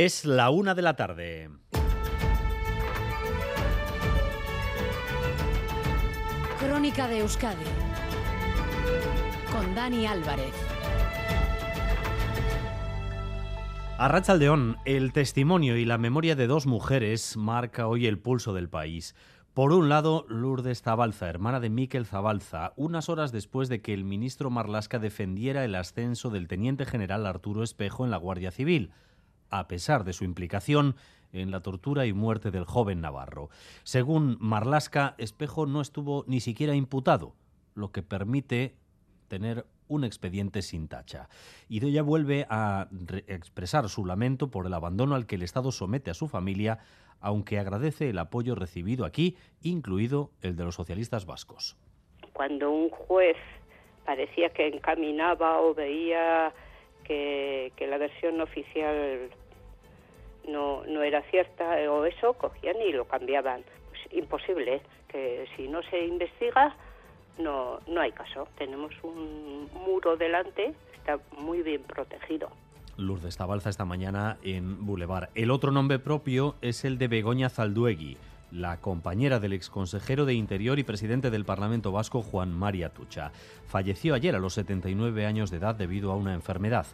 Es la una de la tarde. Crónica de Euskadi con Dani Álvarez. A Rachaldeón, el testimonio y la memoria de dos mujeres marca hoy el pulso del país. Por un lado, Lourdes Zabalza, hermana de Miquel Zabalza, unas horas después de que el ministro Marlasca defendiera el ascenso del teniente general Arturo Espejo en la Guardia Civil, a pesar de su implicación en la tortura y muerte del joven Navarro. Según Marlasca, Espejo no estuvo ni siquiera imputado, lo que permite tener un expediente sin tacha. Ella vuelve a expresar su lamento por el abandono al que el Estado somete a su familia aunque agradece el apoyo recibido aquí, incluido el de los socialistas vascos. Cuando un juez parecía que encaminaba o veía que, la versión oficial no, no era cierta eh, o eso, cogían y lo cambiaban. Pues imposible, que si no se investiga no, no hay caso. Tenemos un muro delante, está muy bien protegido. Lourdes Zabalza esta mañana en Boulevard. El otro nombre propio es el de Begoña Zalduegui, la compañera del exconsejero de Interior y presidente del Parlamento Vasco Juan María Tucha. Falleció ayer a los 79 años de edad debido a una enfermedad.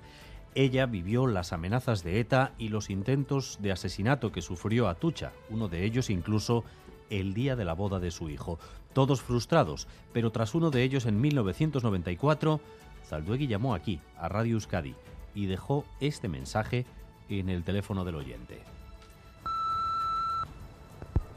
Ella vivió las amenazas de ETA y los intentos de asesinato que sufrió Atucha, uno de ellos incluso el día de la boda de su hijo. Todos frustrados, pero tras uno de ellos en 1994, Zalduegui llamó aquí, a Radio Euskadi y dejó este mensaje en el teléfono del oyente.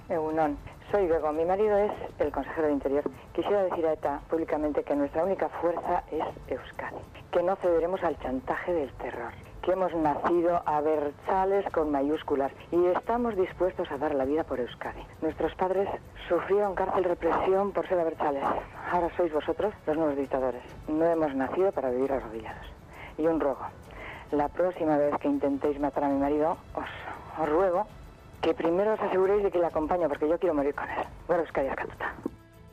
Egunon, soy Bego, mi marido es el consejero de Interior. Quisiera decir a ETA públicamente que nuestra única fuerza es Euskadi, que no cederemos al chantaje del terror, que hemos nacido a ver chales con mayúsculas y estamos dispuestos a dar la vida por Euskadi. Nuestros padres sufrieron cárcel represión por ser abertzales. Ahora sois vosotros los nuevos dictadores. No hemos nacido para vivir arrodillados. Y un ruego, la próxima vez que intentéis matar a mi marido, os, ruego que primero os aseguréis de que le acompaño, porque yo quiero morir con él.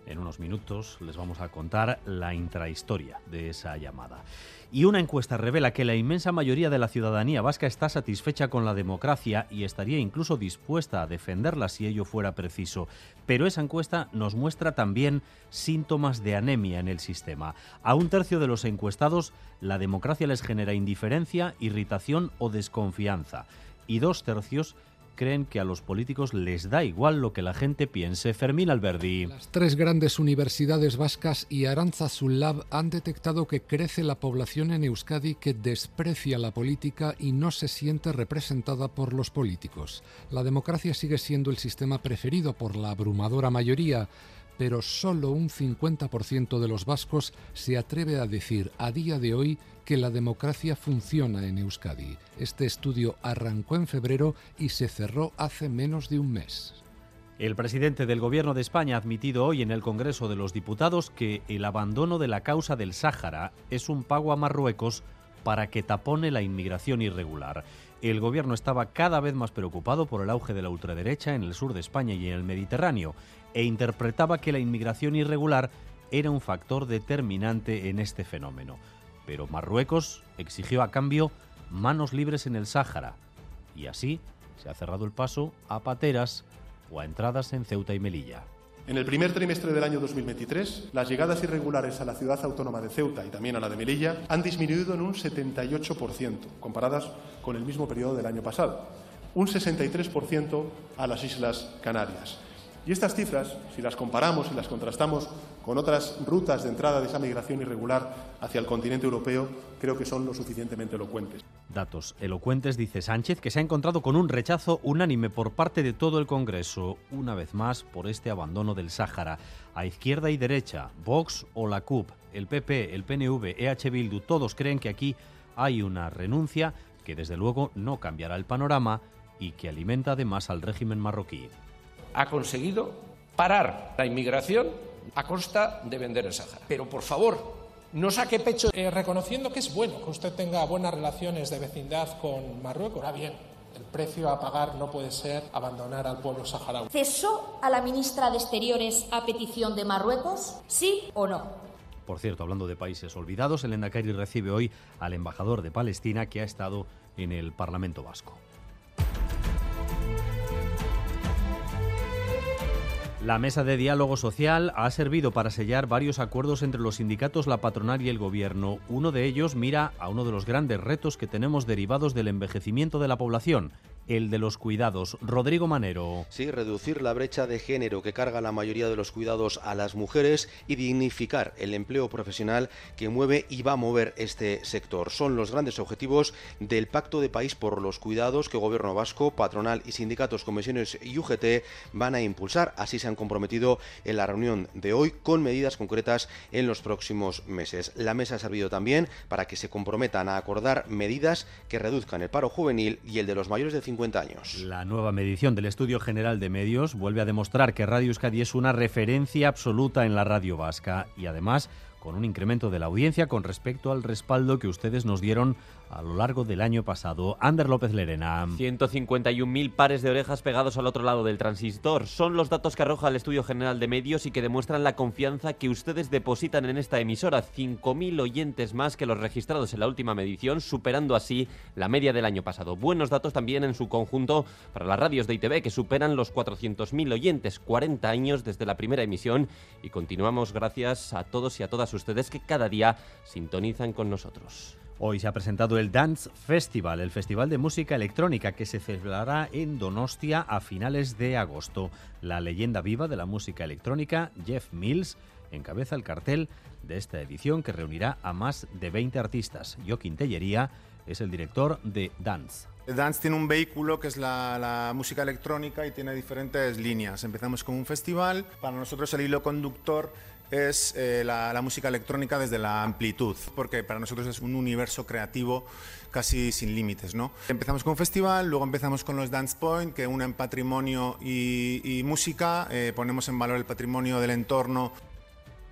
En unos minutos les vamos a contar la intrahistoria de esa llamada. Y una encuesta revela que la inmensa mayoría de la ciudadanía vasca está satisfecha con la democracia y estaría incluso dispuesta a defenderla si ello fuera preciso. Pero esa encuesta nos muestra también síntomas de anemia en el sistema. A un tercio de los encuestados, la democracia les genera indiferencia, irritación o desconfianza. Y dos tercios creen que a los políticos les da igual lo que la gente piense. Fermín Alberdi. Las tres grandes universidades vascas y Aranzazulab han detectado que crece la población en Euskadi que desprecia la política y no se siente representada por los políticos. La democracia sigue siendo el sistema preferido por la abrumadora mayoría pero solo un 50% de los vascos se atreve a decir a día de hoy que la democracia funciona en Euskadi. Este estudio arrancó en febrero y se cerró hace menos de un mes. El presidente del Gobierno de España ha admitido hoy en el Congreso de los Diputados que el abandono de la causa del Sáhara es un pago a Marruecos para que tapone la inmigración irregular. El gobierno estaba cada vez más preocupado por el auge de la ultraderecha en el sur de España y en el Mediterráneo e interpretaba que la inmigración irregular era un factor determinante en este fenómeno pero Marruecos exigió a cambio manos libres en el Sáhara y así se ha cerrado el paso a pateras o a entradas en Ceuta y Melilla. En el primer trimestre del año 2023, las llegadas irregulares a la ciudad autónoma de Ceuta y también a la de Melilla han disminuido en un 78%, comparadas con el mismo periodo del año pasado, un 63% a las Islas Canarias. Y estas cifras, si las comparamos y las contrastamos con otras rutas de entrada de esa migración irregular hacia el continente europeo, creo que son lo suficientemente elocuentes. Datos elocuentes, dice Sánchez, que se ha encontrado con un rechazo unánime por parte de todo el Congreso, una vez más por este abandono del Sáhara. A izquierda y derecha, Vox o la CUP, el PP, el PNV, EH Bildu, todos creen que aquí hay una renuncia que desde luego no cambiará el panorama y que alimenta además al régimen marroquí ha conseguido parar la inmigración a costa de vender el Sáhara. Pero por favor, no saque pecho. Eh, reconociendo que es bueno que usted tenga buenas relaciones de vecindad con Marruecos, ahora bien, el precio a pagar no puede ser abandonar al pueblo saharaui. ¿Cesó a la ministra de Exteriores a petición de Marruecos? ¿Sí o no? Por cierto, hablando de países olvidados, el Endacari recibe hoy al embajador de Palestina que ha estado en el Parlamento Vasco. La mesa de diálogo social ha servido para sellar varios acuerdos entre los sindicatos, la patronal y el gobierno. Uno de ellos mira a uno de los grandes retos que tenemos derivados del envejecimiento de la población, el de los cuidados. Rodrigo Manero. Sí, reducir la brecha de género que carga la mayoría de los cuidados a las mujeres y dignificar el empleo profesional que mueve y va a mover este sector. Son los grandes objetivos del Pacto de País por los Cuidados que Gobierno Vasco, patronal y sindicatos, comisiones y UGT van a impulsar. Así se han comprometido en la reunión de hoy con medidas concretas en los próximos meses. La mesa ha servido también para que se comprometan a acordar medidas que reduzcan el paro juvenil y el de los mayores de 50 La nueva medición del Estudio General de Medios vuelve a demostrar que Radio Euskadi es una referencia absoluta en la radio vasca y además con un incremento de la audiencia con respecto al respaldo que ustedes nos dieron a lo largo del año pasado. Ander López Lerena. 151.000 pares de orejas pegados al otro lado del transistor. Son los datos que arroja el Estudio General de Medios y que demuestran la confianza que ustedes depositan en esta emisora. 5.000 oyentes más que los registrados en la última medición, superando así la media del año pasado. Buenos datos también en su conjunto para las radios de ITV, que superan los 400.000 oyentes, 40 años desde la primera emisión. Y continuamos gracias a todos y a todas ustedes que cada día sintonizan con nosotros. Hoy se ha presentado el Dance Festival, el festival de música electrónica que se celebrará en Donostia a finales de agosto. La leyenda viva de la música electrónica, Jeff Mills, encabeza el cartel de esta edición que reunirá a más de 20 artistas. Joaquín Tellería es el director de Dance. Dance tiene un vehículo que es la, la, música electrónica y tiene diferentes líneas. Empezamos con un festival, para nosotros el hilo conductor es eh, la, música electrónica desde la amplitud, porque para nosotros es un universo creativo casi sin límites. ¿no? Empezamos con un festival, luego empezamos con los Dance Point, que unen patrimonio y, y música, eh, ponemos en valor el patrimonio del entorno.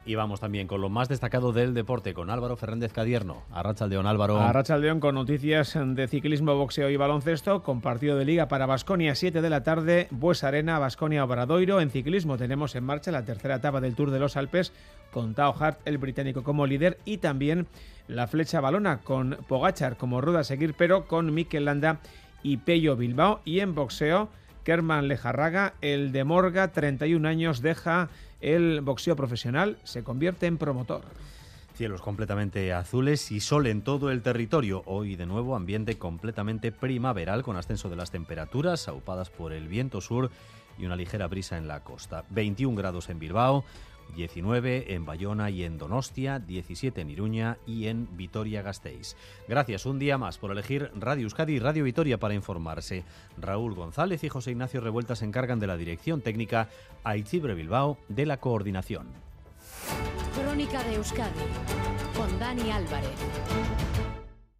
Y vamos también con lo más destacado del deporte, con Álvaro Fernández Cadierno. Arrachaldeón, Álvaro. Arrachaldeón con noticias de ciclismo, boxeo y baloncesto, con partido de liga para Basconia, 7 de la tarde, Bues Arena, Basconia Obradoiro. En ciclismo tenemos en marcha la tercera etapa del Tour de los Alpes, con Tao Hart, el británico, como líder, y también la flecha balona, con Pogachar como rueda a seguir, pero con Mikel Landa y Pello Bilbao. Y en boxeo, Kerman Lejarraga, el de Morga, 31 años, deja el boxeo profesional, se convierte en promotor. Cielos completamente azules y sol en todo el territorio. Hoy de nuevo ambiente completamente primaveral con ascenso de las temperaturas, aupadas por el viento sur y una ligera brisa en la costa. 21 grados en Bilbao, 19 en Bayona y en Donostia, 17 en Iruña y en Vitoria-Gasteiz. Gracias un día más por elegir Radio Euskadi y Radio Vitoria para informarse. Raúl González y José Ignacio Revuelta se encargan de la dirección técnica, Aichibre Bilbao de la coordinación. Crónica de Euskadi con Dani Álvarez.